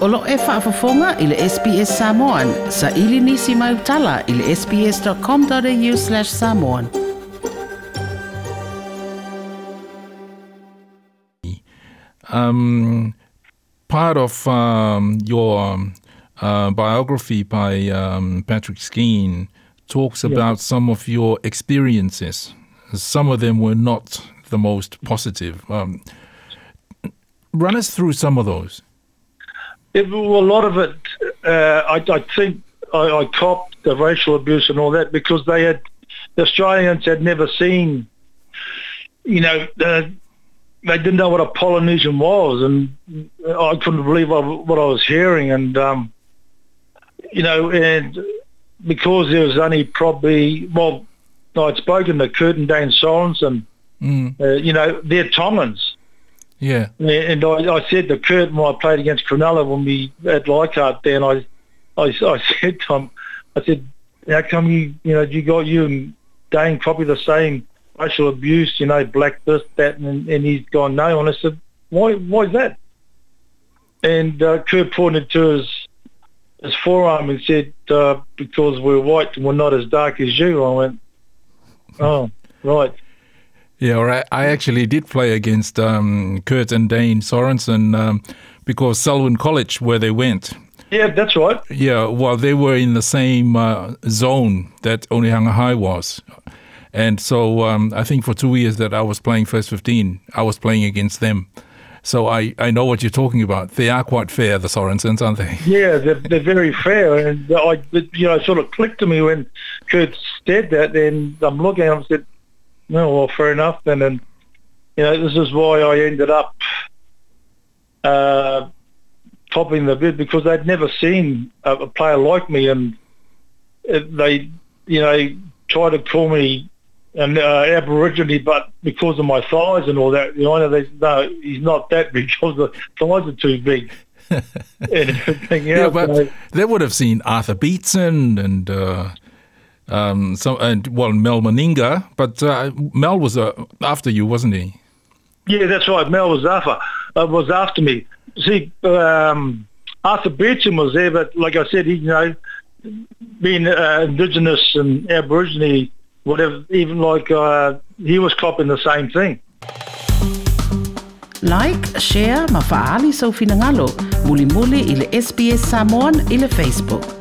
Olo e whaafafonga i le SBS Samoan. Sa ili nisi mai utala i le sbs.com.au slash samoan. Um, part of um, your uh, biography by um, Patrick Skene talks about some of your experiences. Some of them were not the most positive. Um, run us through some of those. It, a lot of it, uh, I, I think I, I copped the racial abuse and all that because they had, the Australians had never seen, you know, uh, they didn't know what a Polynesian was, and I couldn't believe what, what I was hearing. And um, you know, and because there was only probably well, I'd spoken to Kurt and Dane Sorensen. Mm. Uh, you know, they're Tongans. Yeah. And I, I said to Kurt when I played against Cronulla when we at Leichhardt there, and I, I, I said to him, I said, how come you, you know, you got you and Dane probably the same racial abuse, you know, black this, that, and, and he's gone no. And I said, why, why is that? And uh, Kurt pointed to his his forearm and said, uh, because we're white and we're not as dark as you. I went, oh, right. Yeah, right. I actually did play against um, Kurt and Dane Sorensen um, because Selwyn College, where they went, Yeah, that's right. yeah, well, they were in the same uh, zone that Onehunga High was. And so um, I think for two years that I was playing first 15, I was playing against them. So I, I know what you're talking about. They are quite fair, the Sorensens, aren't they? Yeah, they're, they're very fair, and I, it, you know, sort of clicked to me when Kurt said that. Then I'm looking at him and said, "No, well, fair enough." And Then, and you know, this is why I ended up uh, topping the bid because they'd never seen a, a player like me, and it, they, you know, tried to call me an uh, Aborigine, but because of my thighs and all that, you know, they no, he's not that because the thighs are too big. and everything Yeah, but So- they would have seen Arthur Beetson and uh, um, some, and well, Mal Meninga. But uh, Mal was uh, after you, wasn't he? Yeah, that's right. Mal was after uh, was after me. See, um, Arthur Beetson was there, but like I said, he, you know, being uh, Indigenous and Aborigine, whatever, even like uh, he was copping the same thing. Like, share, ma faali sau finangalo. Muli muli i le SBS Samoan i le Facebook.